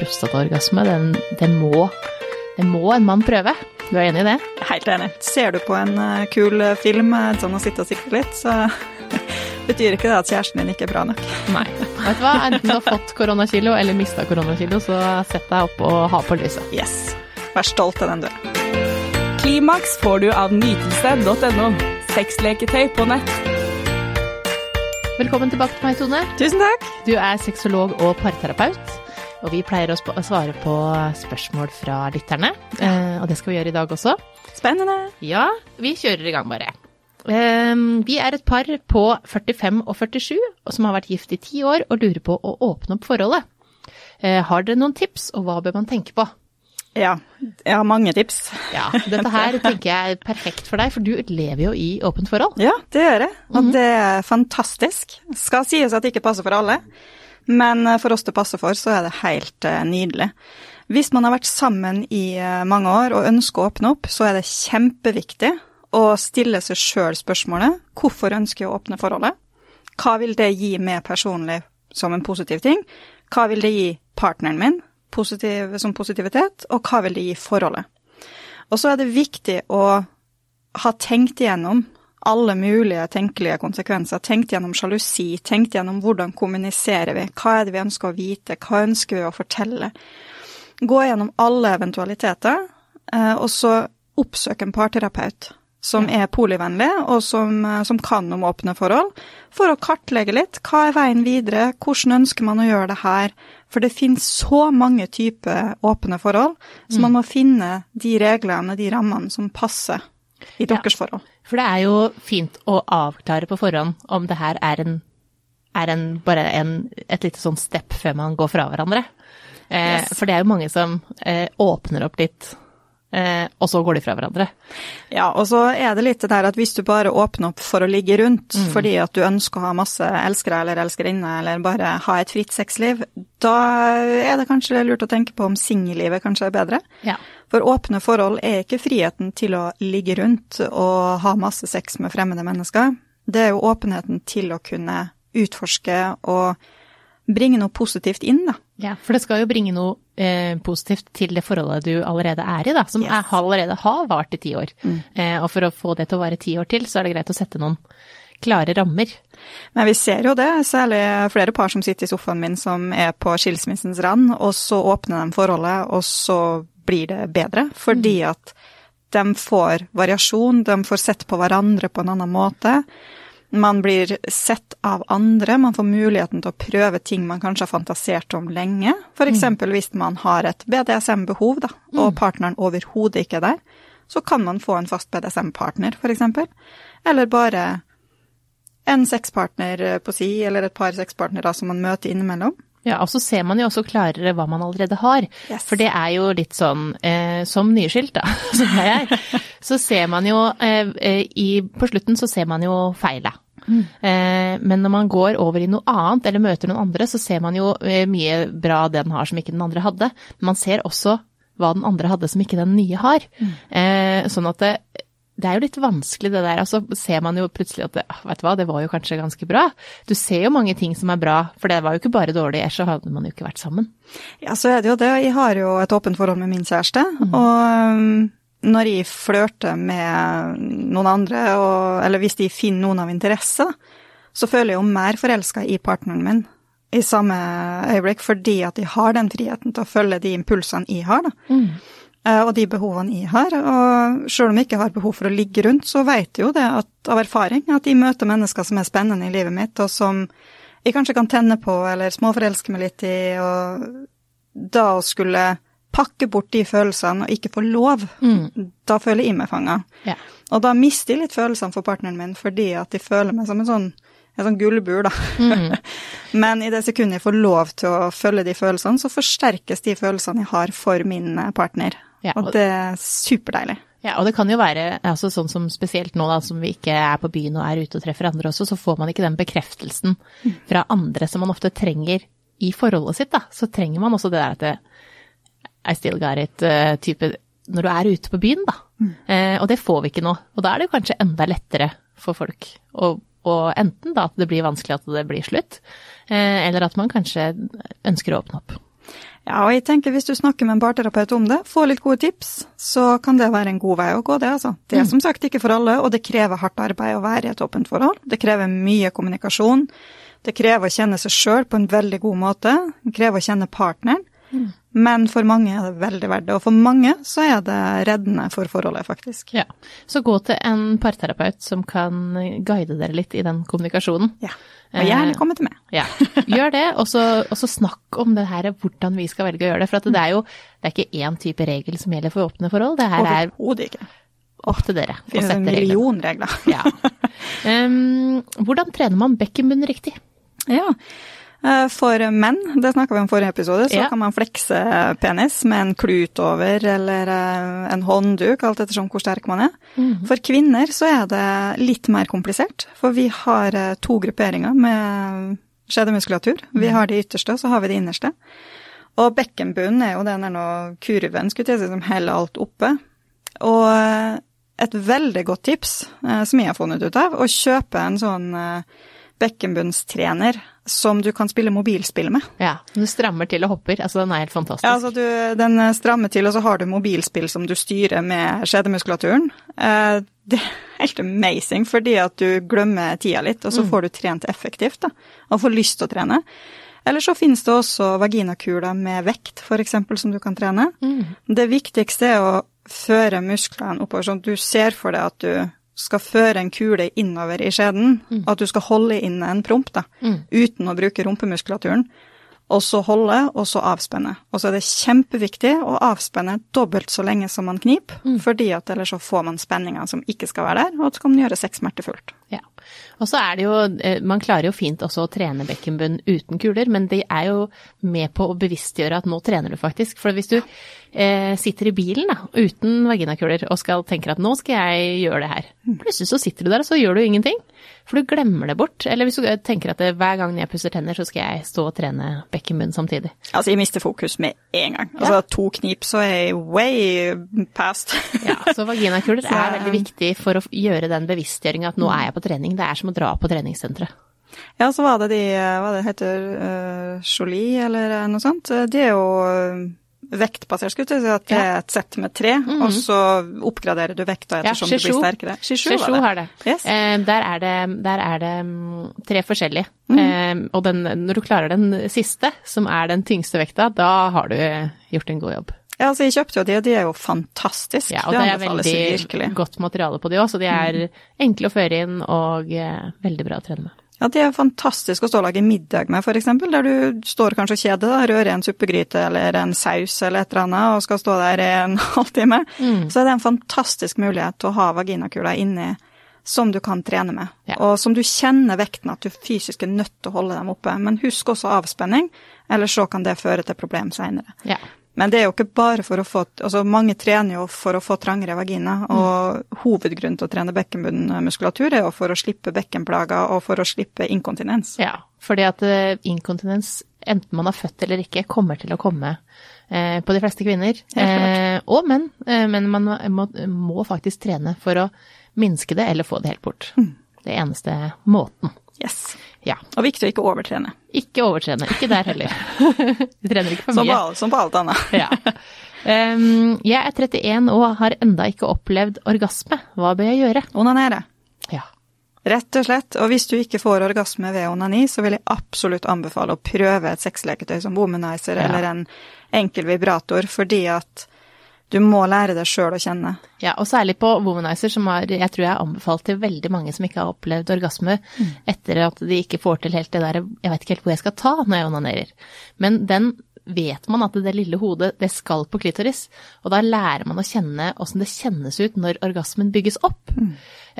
prostataorgasme, den, må, det må en mann prøve. Du er enig i det? Helt enig. Ser du på en uh, kul film sånn å sitte og sikte litt, så betyr ikke det at kjæresten din ikke er bra nok. Nei. Vet du hva, enten du har fått koronakilo eller mista koronakilo, så sett deg opp og ha på lyset. Yes. Vær stolt av den du er. Klimaks får du av nytelse.no. Sexleketøy på nett. Velkommen tilbake til meg, Tone. Tusen takk. Du er sexolog og parterapeut. Og vi pleier å svare på spørsmål fra lytterne, eh, og det skal vi gjøre i dag også. Spennende. Ja, vi kjører i gang bare. Ehm, vi er et par på 45 og 47 som har vært gift i ti år og lurer på å åpne opp forholdet. Eh, har dere noen tips, og hva bør man tenke på? Ja, jeg har mange tips. Ja, Dette her tenker jeg er perfekt for deg, for du lever jo i åpent forhold. Ja, det gjør jeg, og -hmm. det er fantastisk. Skal sies at det ikke passer for alle. Men eh, for oss det passer for, så er det helt uh, nydelig. Hvis man har vært sammen i uh, mange år og ønsker å åpne opp, så er det kjempeviktig å stille seg sjøl spørsmålet hvorfor ønsker jeg å åpne forholdet? Hva vil det gi meg personlig som en positiv ting? Hva vil det gi partneren min positiv, som positivitet, og hva vil det gi forholdet? Og så er det viktig å ha tenkt igjennom alle mulige tenkelige konsekvenser. Tenkt gjennom sjalusi, tenkt gjennom hvordan kommuniserer vi, hva er det vi ønsker å vite, hva ønsker vi å fortelle. Gå gjennom alle eventualiteter, eh, og så oppsøk en parterapeut som er polivennlig, og som, eh, som, kan om åpne forhold, for å kartlegge litt hva er veien videre, hvordan ønsker man å gjøre det her. For det finnes så mange typer åpne forhold, så mm. man må finne de reglene, de rammene som passer i deres ja. forhold. For det er jo fint å avklare på forhånd om det her er, en, er en, bare en, et lite sånn step før man går fra hverandre. Eh, yes. For det er jo mange som eh, åpner opp litt, eh, og så går de fra hverandre. Ja, og så er det litt det der at hvis du bare åpner opp for å ligge rundt mm. fordi at du ønsker å ha masse elskere eller elskerinner, eller bare ha et fritt sexliv, da er det kanskje lurt å tenke på om singellivet kanskje er bedre. Ja. For åpne forhold er ikke friheten til å ligge rundt og ha masse sex med fremmede mennesker. Det er jo åpenheten til å kunne utforske og bringe noe positivt inn, da. Ja, for det skal jo bringe noe eh, positivt til det forholdet du allerede er i, da. Som yes. er, allerede har vart i ti år. Mm. Eh, og for å få det til å vare ti år til, så er det greit å sette noen klare rammer. Men vi ser jo det, særlig flere par som sitter i sofaen min som er på skilsmissens rand, og så åpner de forholdet, og så blir det bedre, fordi mm. at de får variasjon, de får sett på hverandre på en annen måte. Man blir sett av andre, man får muligheten til å prøve ting man kanskje har fantasert om lenge. F.eks. Mm. hvis man har et BDSM-behov, og mm. partneren overhodet ikke er der, så kan man få en fast BDSM-partner, f.eks. Eller bare en sexpartner på si, eller et par sexpartnere som man møter innimellom. Ja, og så ser man jo også klarere hva man allerede har. Yes. For det er jo litt sånn, eh, som nyskilt da, som jeg er, så ser man jo eh, eh, i, På slutten så ser man jo feilet. Mm. Eh, men når man går over i noe annet, eller møter noen andre, så ser man jo eh, mye bra den har som ikke den andre hadde. Men man ser også hva den andre hadde som ikke den nye har. Mm. Sånn at det, det er jo litt vanskelig det der. Altså ser man jo plutselig at det, ah, vet du hva, det var jo kanskje ganske bra. Du ser jo mange ting som er bra, for det var jo ikke bare dårlig, ellers så hadde man jo ikke vært sammen. Ja, så er det jo det. Jeg har jo et åpent forhold med min kjæreste. Mm. og um, når jeg flørter med noen andre, og, eller hvis de finner noen av interesse, så føler jeg jo mer forelska i partneren min i samme øyeblikk, fordi at jeg har den friheten til å følge de impulsene jeg har. da. Mm. Eh, og de behovene jeg har. Og sjøl om jeg ikke har behov for å ligge rundt, så vet jeg jo det at, av erfaring at jeg møter mennesker som er spennende i livet mitt, og som jeg kanskje kan tenne på eller småforelske meg litt i, og da å skulle pakke bort de følelsene og ikke få lov, mm. da føler jeg meg fanga. Ja. Og da mister jeg litt følelsene for partneren min fordi at de føler meg som en sånn en sånn gullbur, da. Mm. Men i det sekundet jeg får lov til å følge de følelsene, så forsterkes de følelsene jeg har for min partner. Ja, og, og, det er superdeilig. Ja, og det kan jo være altså sånn som spesielt nå da, som vi ikke er på byen og er ute og treffer andre også, så får man ikke den bekreftelsen fra andre som man ofte trenger i forholdet sitt, da. Så trenger man også det der at det, I still got it-type uh, når du er ute på byen, da. Mm. Eh, og det får vi ikke nå. Og da er det kanskje enda lettere for folk å og enten da at det blir vanskelig at det blir slutt, eh, eller at man kanskje ønsker å åpne opp. Ja, og jeg tenker hvis du snakker med en parterapeut om det, få litt gode tips, så kan det være en god vei å gå, det altså. Det er som sagt ikke for alle, og det krever hardt arbeid å være i et åpent forhold. Det krever mye kommunikasjon. Det krever å kjenne seg sjøl på en veldig god måte. Det krever å kjenne partneren. Men for mange er det veldig verdt det, og for mange så er det reddende for forholdet, faktisk. Ja. Så gå til en parterapeut som kan guide dere litt i den kommunikasjonen. Ja. Og gjerne Eh, komme til meg. Ja, gjør det, og så, snakk om det her, hvordan vi skal velge å gjøre det. For det er jo det er ikke én type regel som gjelder for åpne forhold, det her er Overhodet ikke. opp til dere å sette reglene. million regler. Ja. Um, hvordan trener man bekkenbunn riktig? Ja. Eh, For menn, det snakka vi om forrige episode, så Ja. kan man flekse penis med en klut over eller eh, en håndduk, alt ettersom hvor sterk man er. Mhm. For kvinner så er det litt mer komplisert, for vi har eh, to grupperinger med skjedemuskulatur. Vi har de ytterste, og så har vi de innerste. Og bekkenbunnen er jo den der nå kurven, skulle jeg si, som holder alt oppe. Og et veldig godt tips, som jeg har funnet ut av, å kjøpe en sånn bekkenbunnstrener som du kan spille mobilspill med. Ja, du strammer til og hopper, altså den er helt fantastisk. Ja, altså du, Den strammer til, og så har du mobilspill som du styrer med skjedemuskulaturen. Eh, det er helt amazing, fordi at du glemmer tida litt, og så får du trent effektivt, da, og får lyst til å trene. Eller så finnes det også vaginakuler med vekt, f.eks., som du kan trene. Det viktigste er å føre musklene oppover, sånn at du ser for deg at du skal føre en kule innover i skjeden, at du skal holde inne en promp, da, uten å bruke rumpemuskulaturen. Og så holde, og så avspenne. Og så er det kjempeviktig å avspenne dobbelt så lenge som man kniper, fordi at ellers så får man spenninger som ikke skal være der, og så kan man gjøre sex smertefullt. Ja. Og så er det jo, eh, man klarer jo fint også å trene bekkenbunn uten kuler, men det er jo med på å bevisstgjøre at nå trener du faktisk. For hvis du eh, sitter i bilen da, uten vaginakuler og skal tenke at nå skal jeg gjøre det her, plutselig så sitter du der og så gjør du ingenting. For du glemmer det bort. Eller hvis du tenker at det, hver gang jeg pusser tenner, så skal jeg stå og trene bekkenbunn samtidig. Altså, jeg mister fokus med en gang. Altså, to knip, så er jeg way past. Ja, så vaginakuler Så- er veldig viktig for å gjøre den bevisstgjøringa at nå er jeg på trening. Det er som å dra på treningssenteret. Ja, så var det de, hva det heter, uh, Jolie eller noe sånt. Det er jo eh, vektbasert, skulle jeg si, at det er et sett med tre, og så oppgraderer du vekta ettersom du blir sterkere. Sheshu har det. Yes. Eh, der er det, der er det mm, tre forskjellige. Eh, og den, når du klarer den siste, som er den tyngste vekta, da har du gjort en god jobb. Ja, altså jeg kjøpte jo de, og de er jo fantastiske. Ja, og det er veldig godt materiale på de òg, så de er enkle å føre inn og eh, veldig bra å trene med. Ja, det er fantastisk å stå og lage middag med, eksempel, der du står kanskje og kjeder deg, rører en suppegryte eller en saus eller et eller annet, og skal stå der i en halvtime. Så er det en fantastisk mulighet til å ha vaginakula inni som du kan trene med, Ja. og som du kjenner vekten at du fysisk er nødt til å holde dem oppe. Men husk også avspenning, ellers så kan det føre til problem seinere. Ja. Men det er jo ikke bare for å få Altså, mange trener jo for å få trangere vagina, og hovedgrunnen til å trene bekkenbunnmuskulatur er jo for å slippe bekkenplager og for å slippe inkontinens. ja. Fordi at eh, inkontinens, enten man er født eller ikke, kommer til å komme eh, på de fleste kvinner. Eh, og menn. Eh, men man må, må faktisk trene for å minske det eller få det helt bort. Det er eneste måten. Yes. Ja. Og viktig å ikke overtrene. Ikke overtrene. Ikke der heller. Vi trener ikke for Som på, mye. all- som på alt annet. Ja. Um, jeg er 31 og har enda ikke opplevd orgasme. Hva bør jeg gjøre? Onanere. Ja. Rett og slett. Og hvis du ikke får orgasme ved onani, så vil jeg absolutt anbefale å prøve et sexleketøy som womanizer Ja. eller en enkel vibrator, fordi at du må lære deg sjøl å kjenne. Ja, og særlig på Womanizer, som er, jeg tror jeg har anbefalt til veldig mange som ikke har opplevd orgasme, etter at de ikke får til helt det der Jeg vet ikke helt hvor jeg skal ta når jeg onanerer. Men den vet man at det lille hodet, det skal på klitoris. Og da lærer man å kjenne åssen det kjennes ut når orgasmen bygges opp.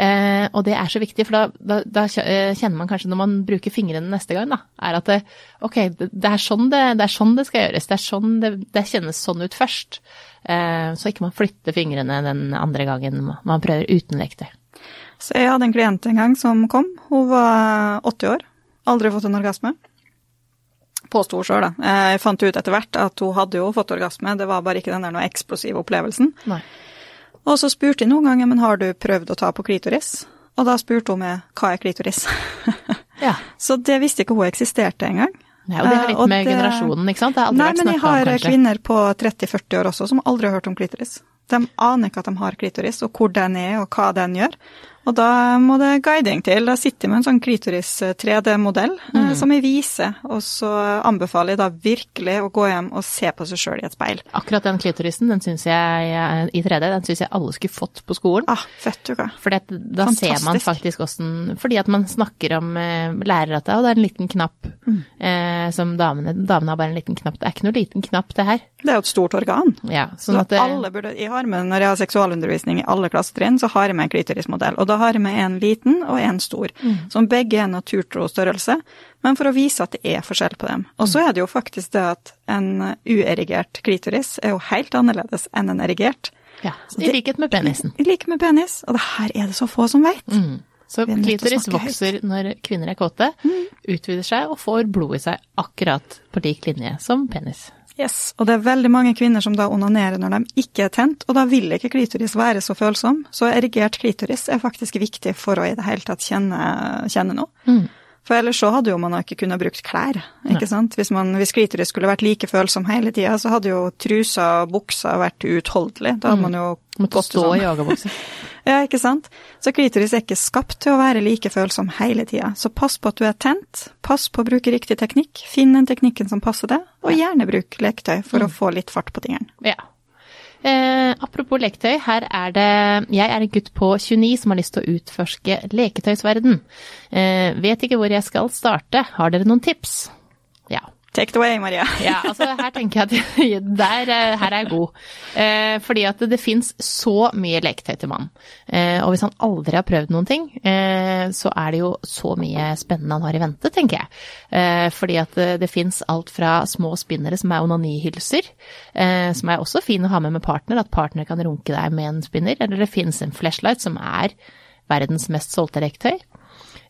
Eh, og det er så viktig, for da, da, da eh, kjenner man kanskje når man bruker fingrene neste gang, da, er at det, ok, det, det, er sånn det, det er sånn det skal gjøres. Det er sånn det, det kjennes sånn ut først. Eh, så ikke man flytter fingrene den andre gangen man prøver uten lekte. Så jeg hadde en klient en gang som kom. Hun var 80 år, aldri fått en orgasme. Påsto hun sjøl, da. Eh, Jeg fant ut etter hvert at hun hadde jo fått orgasme, det var bare ikke den der noe eksplosive opplevelsen. Nei. Og så spurte jeg noen ganger men har du prøvd å ta på klitoris, og da spurte hun meg hva er klitoris. Ja. så det visste ikke hun eksisterte engang. Ja, og det har litt med det, generasjonen, ikke sant? Det har aldri nei, vært snakka om, kanskje. Nei, men jeg har kvinner på 30-40 år også som aldri har hørt om klitoris. De aner ikke at de har klitoris, og hvor den er, og hva den gjør. Og da må det guiding til. Da sitter jeg med en sånn klitoris 3D-modell mm. som jeg viser, og så anbefaler jeg da virkelig å gå hjem og se på seg sjøl i et speil. Akkurat den klitorisen, den synes jeg i 3D, den syns jeg alle skulle fått på skolen. Ah, fett du hva. For da Fantastisk. ser man faktisk åssen Fordi at man snakker om eh, lærer at det, og det er en liten knapp mm. eh, som damene Damene har bare en liten knapp. Det er ikke noe liten knapp, det her. Det er jo et stort organ. Ja, sånn så at alle burde, jeg har med, Når jeg har seksualundervisning i alle klassetrinn, så har jeg med en klitorismodell. Og da har jeg med en liten og en stor, mm. som begge er naturtro størrelse, men for å vise at det er forskjell på dem. Og så er det jo faktisk det at en uerigert klitoris er jo helt annerledes enn en erigert. Ja, I likhet med penisen. I likhet med penis, og det her er det så få som vet. Mm. Så klitoris vokser høyt. når kvinner er kåte, mm. utvider seg og får blod i seg akkurat på lik linje som penis. Yes, og det er veldig mange kvinner som da onanerer når de ikke er tent, og da vil ikke klitoris være så følsom. Så erigert klitoris er faktisk viktig for å i det hele tatt kjenne, kjenne noe. Mm. For ellers så hadde jo man ikke kunnet brukt klær, ikke Nei. sant. Hvis, man, hvis klitoris skulle vært like følsom hele tida, så hadde jo trusa og buksa vært uutholdelig. Da hadde mm. man jo Måtte stå sånn. i joggebukse. ja, ikke sant. Så klitoris er ikke skapt til å være like følsom hele tida. Så pass på at du er tent, pass på å bruke riktig teknikk, finn den teknikken som passer deg, og gjerne bruk leketøy for mm. å få litt fart på tingene. Ja. Eh, apropos leketøy, her er det Jeg er en gutt på 29 som har lyst til å utforske leketøysverden. Eh, vet ikke hvor jeg skal starte. Har dere noen tips? Take it away, Maria. ja, altså her tenker jeg at der, eh, her er jeg god. Eh, fordi at det, det fins så mye leketøy til mann. Eh, og hvis han aldri har prøvd noen ting, eh, så er det jo så mye spennende han har i vente, tenker jeg. Eh, fordi at det, det fins alt fra små spinnere som er onanihylser, eh, som er også fin å ha med med partner, at partner kan runke deg med en spinner. Eller det fins en flashlight som er verdens mest solgte leketøy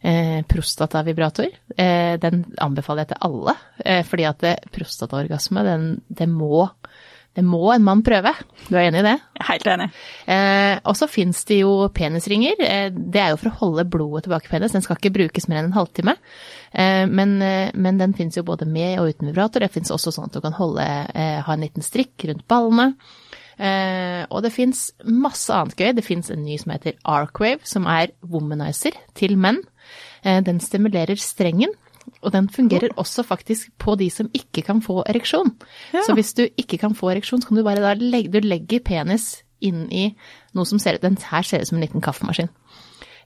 eh, prostatavibrator. Eh, den anbefaler jeg til alle, eh, fordi at prostataorgasme, den, det må det må en mann prøve. Du er enig i det? Helt enig. Eh, og så fins det jo penisringer. Det er jo for å holde blodet tilbake i penis. Den skal ikke brukes mer enn en halvtime. Eh, men, men, den fins jo både med og uten vibrator. Det fins også sånn at du kan holde, eh, ha en liten strikk rundt ballene. Eh, og det fins masse annet gøy. Det fins en ny som heter Arcwave, som er womanizer til menn. Eh, den stimulerer strengen. Og den fungerer også faktisk på de som ikke kan få ereksjon. Ja. Så hvis du ikke kan få ereksjon, så kan du bare da legge, du legger penis inn i noe som ser ut Den her ser ut som en liten kaffemaskin.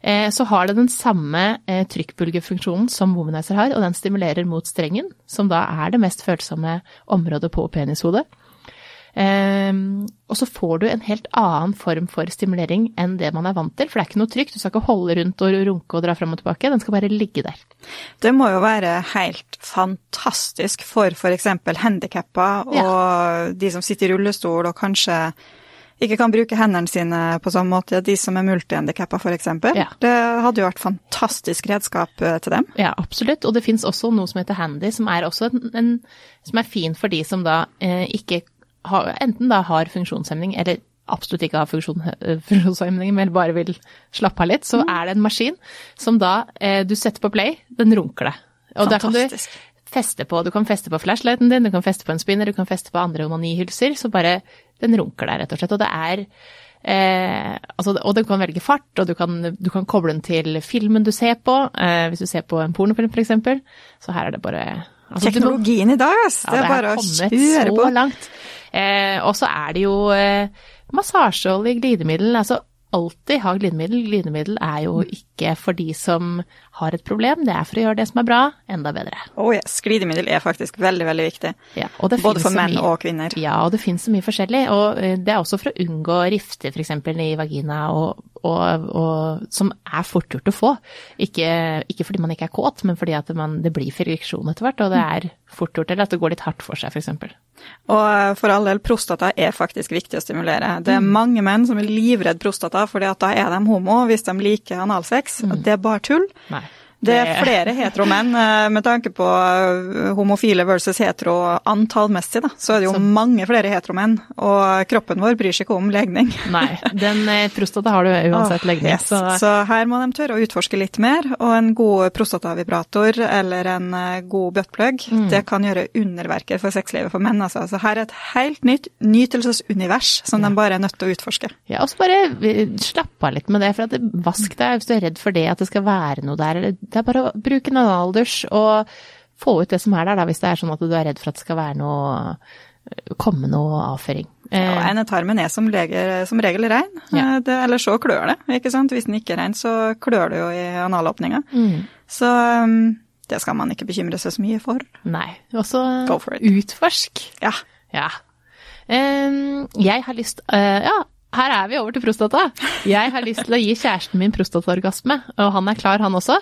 Eh, så har det den samme eh, trykkbølgefunksjonen som Womanizer har, og den stimulerer mot strengen, som da er det mest følsomme området på penishodet. Um, og så får du en helt annen form for stimulering enn det man er vant til. For det er ikke noe trygt, du skal ikke holde rundt og runke og dra fram og tilbake, den skal bare ligge der. Det må jo være helt fantastisk for f.eks. handikappa og ja. de som sitter i rullestol og kanskje ikke kan bruke hendene sine på samme måte, de som er multihandikappa f.eks. Ja. Det hadde jo vært fantastisk redskap eh, til dem. Ja, absolutt. Og det fins også noe som heter Handy, som er en, en som er fin for de som da eh, ikke har, enten da har funksjonshemning, eller absolutt ikke har funksjon, eh, funksjonshemning, men bare vil slappe av litt, så mm. er det en maskin som da eh, du setter på play, den runker deg. Og da kan du feste på, du kan feste på flashlighten din, du kan feste på en spinner, du kan feste på andre onanihylser, så bare den runker deg, rett og slett. Og det er eh, altså, og du kan velge fart, og du kan, du kan, koble den til filmen du ser på. Eh, hvis du ser på en pornofilm, f.eks. Så her er det bare altså, Teknologien må, i dag, ass. Det, ja, det er bare å kjøre på. Langt. Eh, og så er det jo eh, massasjeolje, glidemiddel. Altså alltid ha glidemiddel. Glidemiddel er jo ikke for de som har et problem, det er for å gjøre det som er bra, enda bedre. Oh yes, glidemiddel er faktisk veldig, veldig viktig. Ja, Både for menn mye, og kvinner. Ja, og det finnes så mye forskjellig. Og eh, det er også for å unngå rifter f.eks. i vagina, og, og, og, som er fort gjort å få. Ikke, ikke, fordi man ikke er kåt, men fordi at man, det blir friksjon etter hvert, og det er fort gjort, eller at det går litt hardt for seg f.eks. Og eh, for all del, prostata er faktisk viktig å stimulere. Det er mm. mange menn som er livredd prostata, fordi at da er de homo hvis de liker analsex. Mm. Det er bare tull. Nei. Det er flere heteromenn. eh, Med tanke på eh, homofile versus hetero antallmessig, da, så er det jo Så- mange flere heteromenn. Og kroppen vår bryr seg ikke om legning. Nei, den eh, prostata har du uansett legning. yes. Så Så her må de tørre å utforske litt mer, og en god prostatavibrator eller en god buttplug, Mm. det kan gjøre underverker for sexlivet for menn. Altså. Så her er et helt nytt nytelsesunivers som de bare er nødt til å utforske. ja, og så bare slapp av litt med det. For at vask deg hvis du er redd for det, at det skal være noe der. Eller det er bare å bruke en analdusj og få ut det som er der, da, hvis det er sånn at du er redd for at det skal være noe komme noe avføring. Og Eh, endetarmen er som, leger, som regel rein, Ja. Eh, det, eller så klør det. ikke sant? Hvis den ikke er rein, så klør det jo i analåpninga. mm, Så det skal man ikke bekymre seg så mye for. nei. Også utforsk. Ja. Ja. Jeg har lyst eh, Ja, her er vi over til prostata. Jeg har lyst til å gi kjæresten min prostataorgasme, og han er klar, han også.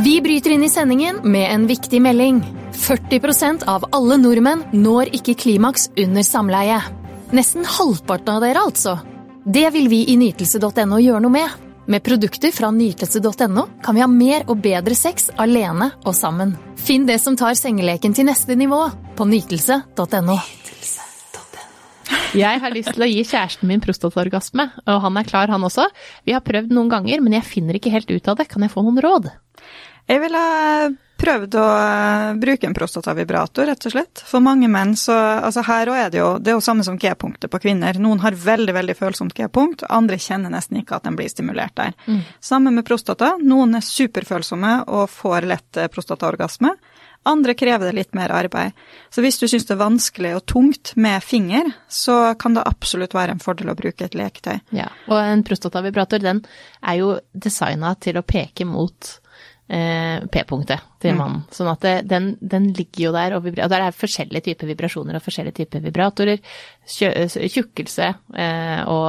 Vi bryter inn i sendingen med en viktig melding. 40% av alle nordmenn når ikke klimaks under samleie. Nesten halvparten av dere, altså. Det vil vi i nytelse.no gjøre noe med. Med produkter fra nytelse.no kan vi ha mer og bedre sex alene og sammen. Finn det som tar sengeleken til neste nivå på nytelse.no. Jeg har lyst til å gi kjæresten min prostataorgasme, og han er klar, han også. Vi har prøvd noen ganger, men jeg finner ikke helt ut av det. Kan jeg få noen råd? Jeg ville prøvd å eh, bruke en prostatavibrator, rett og slett. For mange menn så Altså her òg er det jo det er jo samme som G-punktet på kvinner. Noen har veldig, veldig følsomt G-punkt, andre kjenner nesten ikke at de blir stimulert der. Samme med prostata. Noen er superfølsomme og får lett eh, prostataorgasme. Andre krever det litt mer arbeid. Så hvis du syns det er vanskelig og tungt med finger, så kan det absolutt være en fordel å bruke et leketøy. Ja, og en prostatavibrator, den er jo designa til å peke mot eh, P-punktet til mannen. Sånn at det, den, den ligger jo der og vibrerer. Og der er forskjellige typer vibrasjoner og forskjellige typer vibratorer. Tjukkelse eh, og,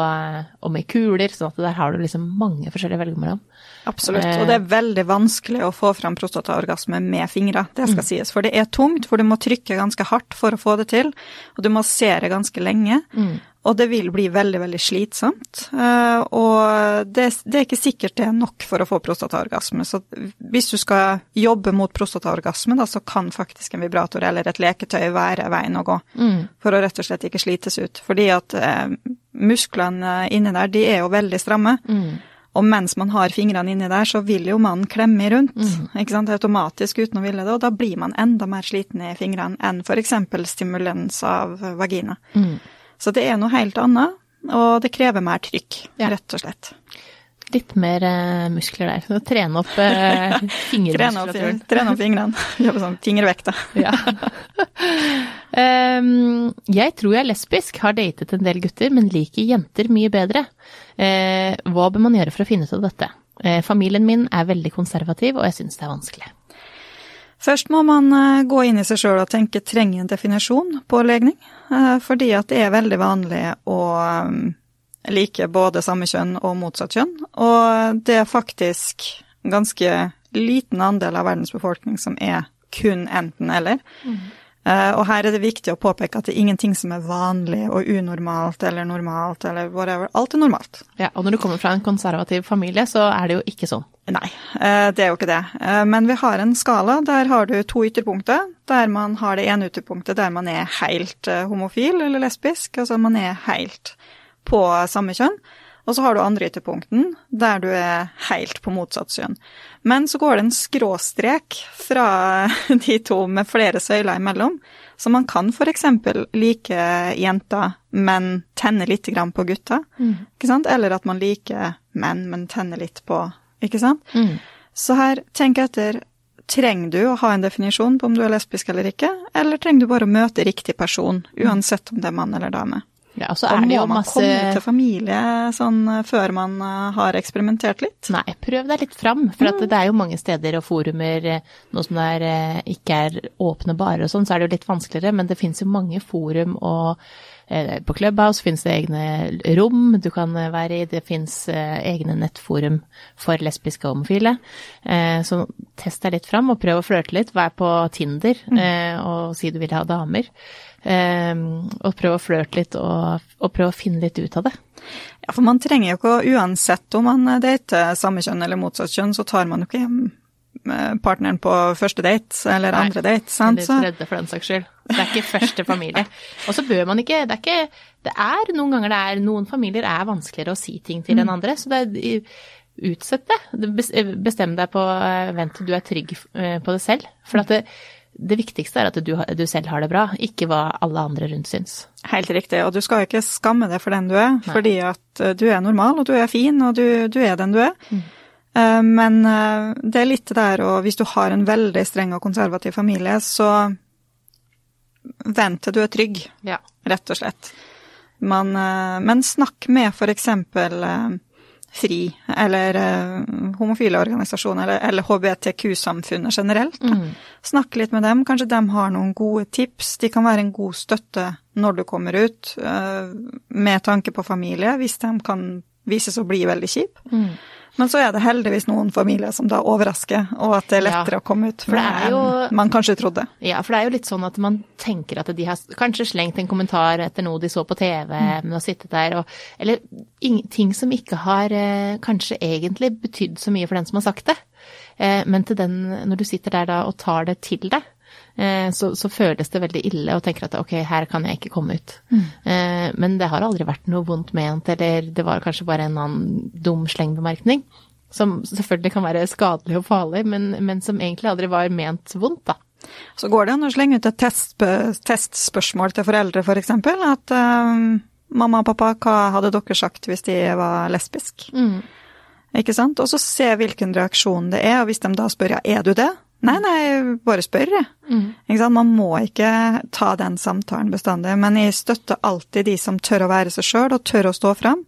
og med kuler, sånn at der har du liksom mange forskjellige å velge mellom. Absolutt. Eh. Og det er veldig vanskelig å få fram prostataorgasme med fingre, det skal sies. For det er tungt, for du må trykke ganske hardt for å få det til, og du massere ganske lenge. Og det vil bli veldig, veldig slitsomt. Eh, Og det, det er ikke sikkert det er nok for å få prostataorgasme. Så hvis du skal jobbe mot prostataorgasme, da, så kan faktisk en vibrator eller et leketøy være veien å gå. For å rett og slett ikke slites ut. Fordi at eh, musklene inni der, de er jo veldig stramme. Og mens man har fingrene inni der, så vil jo mannen klemme rundt, ikke sant, automatisk uten å ville det, og da blir man enda mer sliten i fingrene enn f.eks. stimulans av vagina. Så det er noe helt annet, og det krever mer trykk, rett og slett. Litt mer eh, muskler der. Så Trene opp eh, fingermuskulaturen. trene opp fingrene. Jobbe sånn fingervekta. Ja. um, jeg tror jeg er lesbisk, har datet en del gutter, men liker jenter mye bedre. Uh, hva bør man gjøre for å finne ut av dette? Uh, familien min er veldig konservativ, og jeg syns det er vanskelig. Først må man eh, gå inn i seg sjøl og tenke trenger en definisjon på legning. Eh, Fordi at det er veldig vanlig å eh, like både samme kjønn og motsatt kjønn. Og det er faktisk ganske liten andel av verdens befolkning som er kun enten-eller. Eh, Og her er det viktig å påpeke at det er ingenting som er vanlig og unormalt eller normalt eller whatever. Alt er normalt. Ja, og når du kommer fra en konservativ familie, så er det jo ikke sånn. Nei, eh, det er jo ikke det. Eh, Men vi har en skala. Der har du to ytterpunkter. Der man har det ene ytterpunktet der man er helt eh, homofil eller lesbisk. Altså man er helt på samme kjønn. Og så har du andre ytterpunkten der du er helt på motsatt kjønn. Men så går det en skråstrek fra de to med flere søyler imellom. Så man kan f.eks. like jenter, men tenne litt på gutter. Ikke sant? Eller at man liker menn, men tenner litt på Ikke sant? Så her, tenk etter. Trenger du å ha en definisjon på om du er lesbisk eller ikke, eller trenger du bare å møte riktig person, uansett om det er mann eller dame? Ja, og så er det må man masse komme til familie sånn eh, før man eh, har eksperimentert litt? Nei, prøv deg litt fram. For at det er jo mange steder og forumer, eh, nå som det er, ikke er åpne barer og sånn, så er det jo litt vanskeligere. Men det finnes jo mange forum og på Clubhouse finnes det egne rom du kan være i. Det finnes egne nettforum for lesbiske og homofile. Så test deg litt fram og prøv å flørte litt. Vær på Tinder eh, og si du vil ha damer. Eh, Og prøve å flørte litt og, og prøve å finne litt ut av det. Ja, for man trenger jo ikke Uansett om man dater samme kjønn eller motsatt kjønn, så tar man jo ikke hjem eh, partneren på første date eller Nei, andre date. sant? Eller tredje, for den saks skyld. Det er ikke første familie. Og så bør man ikke Det er ikke Det er noen ganger det er Noen familier er vanskeligere å si ting til enn andre, så det er Utsett det. Bestem deg på eh, Vent til du er trygg eh, på det selv. For at det, det viktigste er at du, du selv har det bra, ikke hva alle andre rundt syns. helt riktig. Og du skal ikke skamme deg for den du er, fordi at eh, du er normal, og du er fin, og du, du er den du er. Eh, Men eh, det er litt der, og hvis du har en veldig streng og konservativ familie, så vent til du er trygg. Ja. rett og slett. Man, men snakk med for eksempel FRI, eller eh, homofile organisasjoner, eller, eller HBTQ-samfunnet generelt. Mm. Snakk litt med dem, kanskje de har noen gode tips. De kan være en god støtte når du kommer ut, eh, med tanke på familie, hvis de kan vises å bli veldig kjip. Men så er det heldigvis noen familier som da overrasker, og at det er lettere Ja. å komme ut For det er jo- man kanskje trodde. Ja, for det er jo litt sånn at man tenker at de har kanskje slengt en kommentar etter noe de så på TV, men har sittet der og Eller ting som ikke har eh, kanskje egentlig betydd så mye for den som har sagt det. Eh, men til den, når du sitter der da og tar det til deg, så, så føles det veldig ille og tenker at ok, her kan jeg ikke komme ut. Mm. men det har aldri vært noe vondt ment, eller det var kanskje bare en annen dum slengbemerkning. Som selvfølgelig kan være skadelig og farlig, men, men som egentlig aldri var ment vondt, da. Så går det an å slenge ut et test, testspørsmål til foreldre, f.eks. For eksempel, at eh, mamma og pappa, hva hadde dere sagt hvis de var lesbisk? Ikke sant? Og så se hvilken reaksjon det er, og hvis de da spør ja, er du det? Nei, nei, bare spør. jeg. Ikke sant? Man må ikke ta den samtalen bestandig, men jeg støtter alltid de som tør å være seg sjøl og tør å stå fram.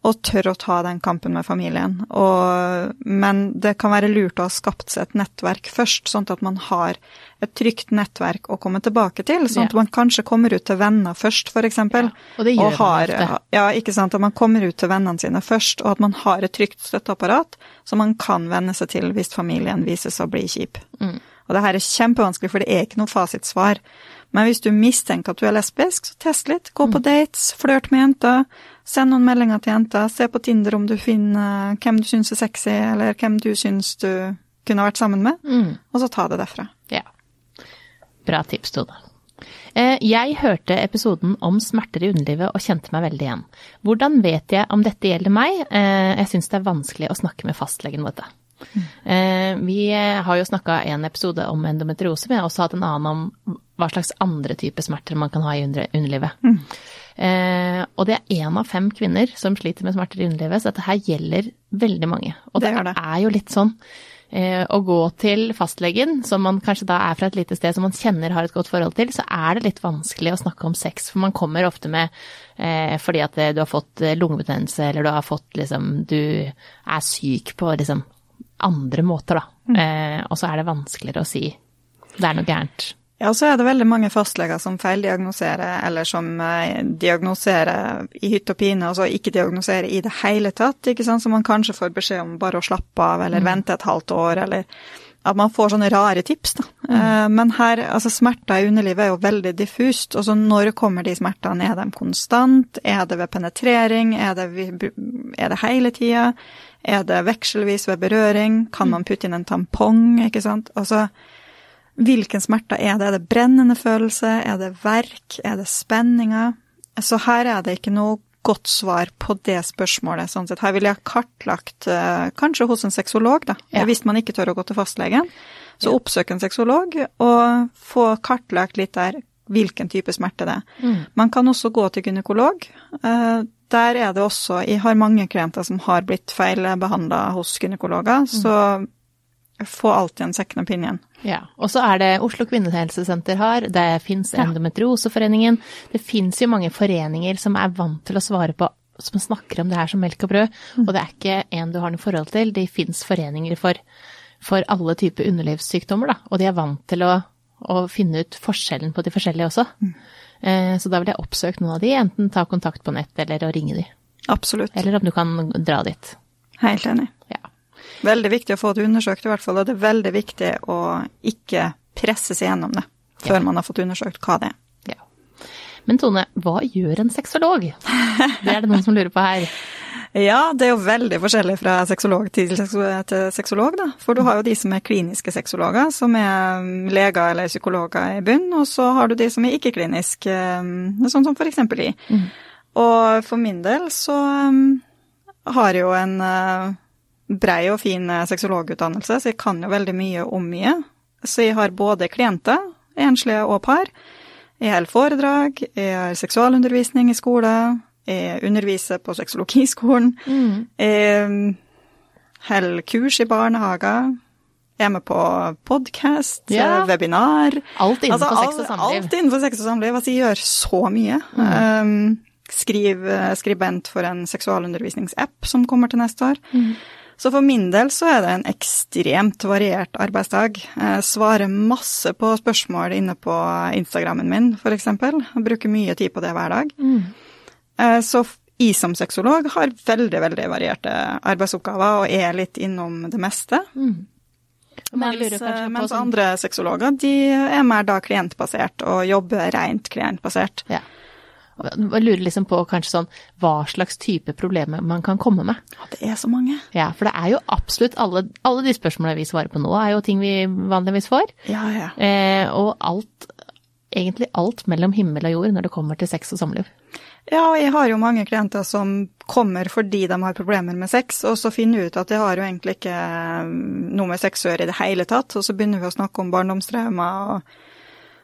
Og tør å ta den kampen med familien. Og, men det kan være lurt å ha skapt seg et nettverk først, sånn at man har et trygt nettverk å komme tilbake til. Sånn at man kanskje kommer ut til venner først, f.eks. Ja, og det gjør og har, ofte. Ja, ikke sant. At man kommer ut til vennene sine først, og at man har et trygt støtteapparat som man kan venne seg til hvis familien vises å bli kjip. Mm. Og det her er kjempevanskelig, for det er ikke noe fasitsvar. Men hvis du mistenker at du er lesbisk, så test litt. Gå Mm. på dates, flørt med jenter. Send noen meldinger til jenta. Se på Tinder om du finner hvem du syns er sexy, eller hvem du syns du kunne vært sammen med, Mm. og så ta det derfra. Ja. Bra tips, Tone. Eh, Jeg hørte episoden om smerter i underlivet og kjente meg veldig igjen. Hvordan vet jeg om dette gjelder meg? Eh, Jeg syns det er vanskelig å snakke med fastlegen om dette. Eh, Vi har jo snakka en episode om endometriose, men jeg har også hatt en annen om hva slags andre typer smerter man kan ha i underlivet. underlivet. Eh, Og det er én av fem kvinner som sliter med smerter i underlivet, så dette her gjelder veldig mange. Og Det det, gjør det. er jo litt sånn eh, å gå til fastlegen, som man kanskje da er fra et lite sted som man kjenner har et godt forhold til, så er det litt vanskelig å snakke om sex. For man kommer ofte med eh, fordi at eh, du har fått eh, lungebetennelse, eller du har fått liksom Du er syk på liksom andre måter, da. Eh, og så er det vanskeligere å si det er noe gærent. Ja, så er det veldig mange fastleger som feildiagnoserer, eller som eh, diagnoserer i hytt og pine, altså ikke diagnoserer i det hele tatt, ikke sant, så man kanskje får beskjed om bare å slappe av, eller vente et halvt år, eller at man får sånne rare tips, da. Mm. Men her, altså smerter i underlivet er jo veldig diffust, og så når kommer de smertene? Er de konstant? Er det ved penetrering? Er det, er det hele tida? Er det vekselvis ved berøring? Kan man putte inn en tampong, ikke sant? Altså, Hvilken smerte er det? Er det brennende følelse? Er det verk? Er det spenninger? Så her er det ikke noe godt svar på det spørsmålet. sånn sett. Her ville jeg kartlagt, eh, kanskje hos en sexolog, da. Ja. Hvis man ikke tør å gå til fastlegen. Så oppsøk en sexolog og få kartlagt litt der hvilken type smerte det er. Man kan også gå til gynekolog. Eh, Der er det også Jeg har mange klienter som har blitt feilbehandla hos gynekologer, så få alltid en second opinion. Ja, og så er det Oslo kvinnehelsesenter har, det fins Endometrioseforeningen. Det fins jo mange foreninger som er vant til å svare på, som snakker om det her som melk og brød. Og det er ikke en du har noe forhold til, det fins foreninger for, for alle typer underlivssykdommer, da. Og de er vant til å, å finne ut forskjellen på de forskjellige også. Eh, Så da vil jeg oppsøke noen av de, enten ta kontakt på nett eller å ringe de. Absolutt. Eller om du kan dra dit. Helt enig. Veldig viktig å få det undersøkt, i hvert fall. Og det er veldig viktig å ikke presse seg gjennom det før Ja. man har fått undersøkt hva det er. Ja. Men Tone, hva gjør en sexolog? Det er det noen som lurer på her. Ja, det er jo veldig forskjellig fra sexolog til, sexolog, da. For du har jo de som er kliniske sexologer, som er leger eller psykologer i bunn, og så har du de som er ikke-kliniske, sånn som for eksempel de. Mm. Og for min del så um, har jeg jo en uh, brei og fin sexologutdannelse, så jeg kan jo veldig mye om mye. Så jeg har både klienter, enslige og par. Jeg holder foredrag, jeg har seksualundervisning i skole, jeg underviser på sexologiskolen. Mm. Jeg holder kurs i barnehager. Jeg er med på podkast, ja. webinar. Alt innenfor altså, sex og samliv. Alt innenfor sex og samliv. Altså, jeg gjør så mye. Mm. Um, skriv, skribent for en seksualundervisningsapp som kommer til neste år. Mm. Så for min del så er det en ekstremt variert arbeidsdag. Jeg svarer masse på spørsmål inne på Instagrammen min, f.eks. Bruker mye tid på det hver dag. Mm. Eh, så jeg som sexolog har veldig, veldig varierte arbeidsoppgaver og er litt innom det meste. Mm. Mens, eh, mens sånn... andre sexologer de er mer da klientbasert og jobber rent klientbasert. Ja. Jeg lurer liksom på kanskje sånn hva slags type problemer man kan komme med. Ja, det er så mange. Ja, for det er jo absolutt alle, alle de spørsmålene vi svarer på nå, er jo ting vi vanligvis får. Ja, ja. Eh, og alt, egentlig alt mellom himmel og jord når det kommer til sex og samliv. Ja, jeg har jo mange klienter som kommer fordi de har problemer med sex, og så finner ut at de har jo egentlig ikke eh, noe med sex å gjøre i det hele tatt, og så begynner vi å snakke om barndomstraumer og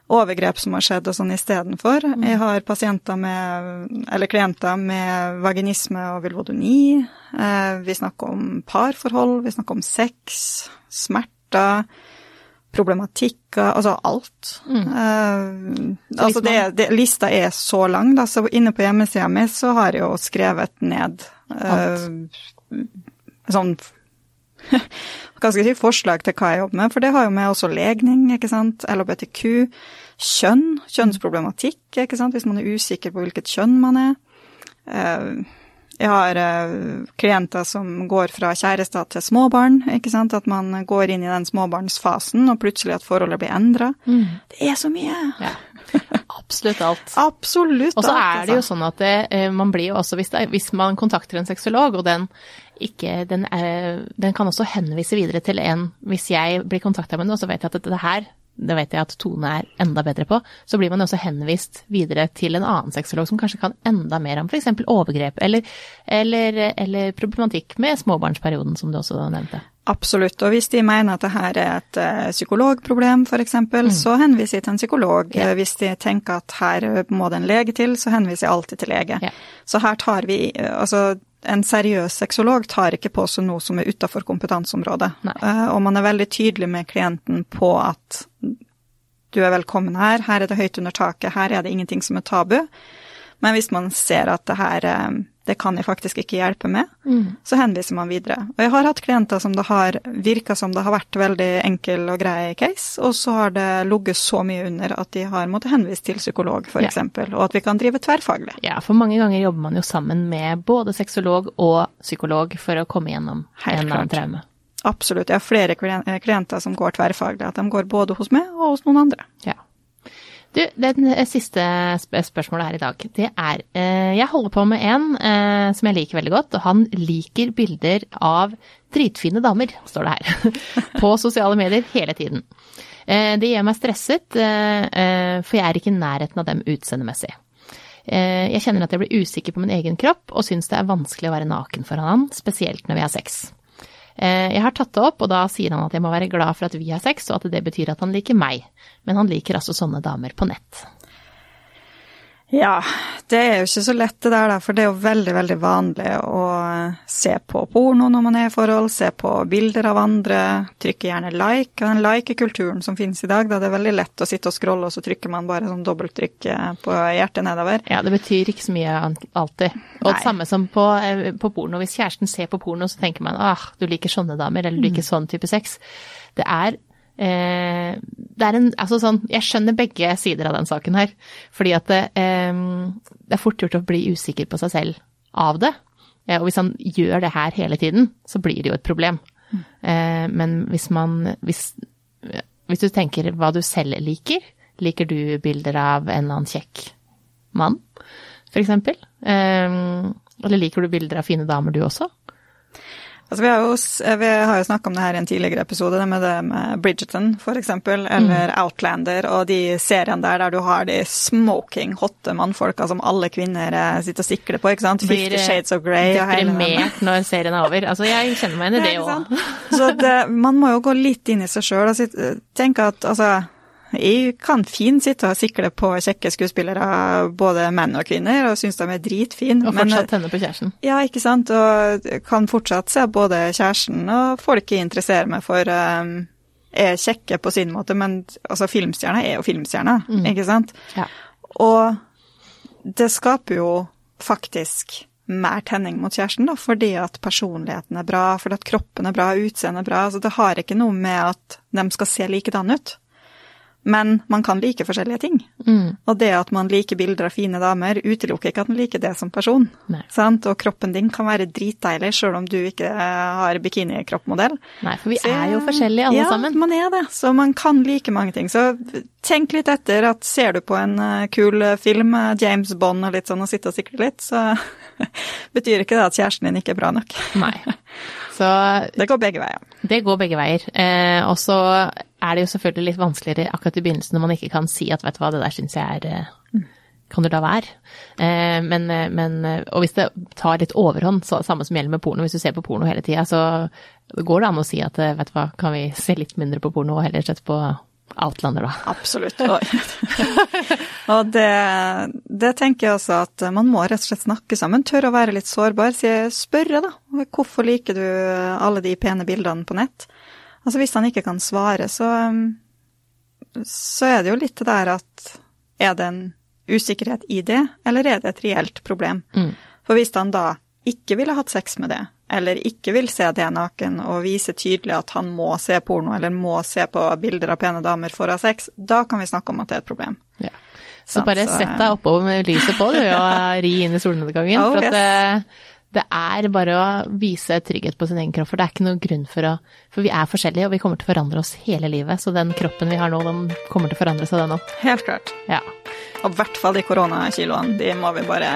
overgrep som har skjedd og sånn istedenfor. Mm. Jeg har pasienter med, eller klienter med vaginisme og vilvodoni. Eh, vi snakker om parforhold, vi snakker om sex, smerter problematikker, altså alt. Mm. Uh, altså det, det, lista er så lang, da, så inne på hjemmesida mi så har jeg jo skrevet ned uh, sånn jeg si, forslag til hva jeg jobber med, for det har jo med også legning, ikke sant, LHBTQ, kjønn, kjønnsproblematikk, ikke sant, hvis man er usikker på hvilket kjønn man er. Uh, jeg har uh, klienter som går fra kjærester til småbarn. ikke sant? At man går inn i den småbarnsfasen, og plutselig at forholdet blir endra. Mm. Det er så mye. Ja. Absolutt alt. Absolutt alt. Og så er det jo altså. sånn at det, eh, man blir jo også, hvis, det, hvis, man kontakter en sexolog, og den ikke den, er, den, kan også henvise videre til en Hvis jeg blir kontakta med noe, så vet jeg at dette her det vet jeg at Tone er enda bedre på, så blir man også henvist videre til en annen sexolog som kanskje kan enda mer om f.eks. overgrep eller, eller, eller, problematikk med småbarnsperioden, som du også nevnte. Absolutt, og hvis de mener at dette er et uh, psykologproblem f.eks., mm. så henviser jeg til en psykolog. Yeah. Hvis de tenker at her må det en lege til, så henviser jeg alltid til lege. Yeah. Så her tar vi altså en seriøs sexolog tar ikke på seg noe som er utafor kompetanseområdet. Nei. og man er veldig tydelig med klienten på at du er velkommen her, her er det høyt under taket, her er det ingenting som er tabu. Men hvis man ser at det her det kan jeg faktisk ikke hjelpe med, mm. så henviser man videre. Og jeg har hatt klienter som det har virka som det har vært veldig enkel og grei case, og så har det ligget så mye under at de har måttet henvise til psykolog, f.eks., ja. og at vi kan drive tverrfaglig. Ja, for mange ganger jobber man jo sammen med både sexolog og psykolog for å komme gjennom Helt en eller annen traume. Absolutt. Jeg har flere klienter som går tverrfaglig, at de går både hos meg og hos noen andre. Ja. Du, det siste spørsmålet her i dag, det er eh, Jeg holder på med en eh, som jeg liker veldig godt, og han liker bilder av dritfine damer, står det her, på sosiale medier hele tiden. Eh, det gjør meg stresset, for jeg er ikke i nærheten av dem utseendemessig. Jeg kjenner at jeg blir usikker på min egen kropp, og syns det er vanskelig å være naken foran han, spesielt når vi har sex. Eh, jeg har tatt det opp, og da sier han at jeg må være glad for at vi har sex, og at det betyr at han liker meg. Men han liker altså sånne damer på nett. Ja, det er jo ikke så lett det der, for det er jo veldig, veldig vanlig å se på porno når man er i forhold, se på bilder av andre, trykke gjerne like. Den like-kulturen som finnes i dag, da det er veldig lett å sitte og scrolle, og så trykker man bare sånn dobbelttrykk på hjertet nedover. Ja, det betyr ikke så mye alltid. Og det samme som på, eh, på, porno. Hvis kjæresten ser på porno, så tenker man ah, du liker sånne damer, eller du liker mm. sånn type sex. Det er Eh, det er en Altså sånn Jeg skjønner begge sider av den saken her. Fordi at det, eh, det er fort gjort å bli usikker på seg selv av det. Eh, og hvis han gjør det her hele tiden, så blir det jo et problem. Mm. men hvis man hvis, hvis, du tenker hva du selv liker, liker du bilder av en eller annen kjekk mann, eksempel? Eh, eller liker du bilder av fine damer du også? Altså, vi har jo, vi har jo snakka om det her i en tidligere episode, det med det med Bridgerton f.eks., eller mm. Outlander og de seriene der der du har de smoking hotte mannfolka som alle kvinner eh, sitter og sikler på, ikke sant? Blir Fifty Shades of Grey og hele Deprimert når serien er over. Altså, jeg kjenner meg igjen i det òg. Så det, man må jo gå litt inn i seg sjøl og tenke at altså jeg kan fint sitte og sikle på kjekke skuespillere, både menn og kvinner, og synes de er dritfine. Og fortsatt tenne på kjæresten. Ja, ikke sant. Og kan fortsatt se både kjæresten og folk jeg interesserer meg for. Um, er kjekke på sin måte, men altså, filmstjerner er jo filmstjerner, mm. ikke sant? Ja. Og det skaper jo faktisk mer tenning mot kjæresten, da, fordi at personligheten er bra, fordi at kroppen er bra, utseendet er bra. Altså, det har ikke noe med at de skal se likedan ut. Men man kan like forskjellige ting. Mm. Og det at man liker bilder av fine damer, utelukker ikke at man liker det som person. Og kroppen din kan være dritdeilig sjøl om du ikke har bikinikroppmodell. Nei, for vi Så, er jo forskjellige alle ja, sammen. Ja, man er det. Så man kan like mange ting. Så tenk litt etter at ser du på en eh, kul film, eh, James Bond og litt sånn, og sitter og sikler litt, så betyr ikke det at kjæresten din ikke er bra nok. Nei. Så Det går begge veier. Det går begge veier. Eh, og så er det jo selvfølgelig litt vanskeligere akkurat i begynnelsen når man ikke kan si at vet du hva, det der syns jeg er eh, Kan du la være? Eh, men, eh, men, eh, Og hvis det tar litt overhånd, så, samme som gjelder med porno, hvis du ser på porno hele tida, så går det an å si at vet du hva, kan vi se litt mindre på porno og heller sette på Outlander, da. Absolutt. og det, det, tenker jeg også at man må rett og slett snakke sammen. Tørre å være litt sårbar. Spørre, da. Hvorfor liker du alle de pene bildene på nett? Altså hvis han ikke kan svare, så, så er det jo litt det der at er det en usikkerhet i det, eller er det et reelt problem? Mm. For hvis han da ikke ville hatt sex med det, eller ikke vil se det naken og vise tydelig at han må se porno eller må se på bilder av pene damer for å ha sex, da kan vi snakke om at det er et problem. Ja. Så bare sett deg oppover med lyset på, du, og ri inn i solnedgangen. Oh, for at yes det er bare å vise trygghet på sin egen kropp, for det er ikke noen grunn for å For vi er forskjellige, og vi kommer til å forandre oss hele livet, så den kroppen vi har nå, den kommer til å forandre seg, den òg. Helt klart. Ja. Og i hvert fall de koronakiloene, de må vi bare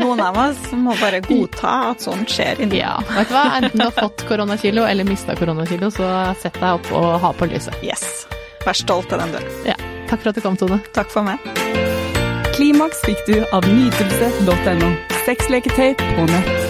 Noen av oss må bare godta at sånt skjer inni Ja, vet du hva, enten du har fått koronakilo eller mista koronakilo, så sett deg opp og ha på lyset. Yes. Vær stolt av den du Ja. Takk for at du kom, Tone. Takk for meg. Klimaks fikk du av nytelse.no. Sexleketøy på nett.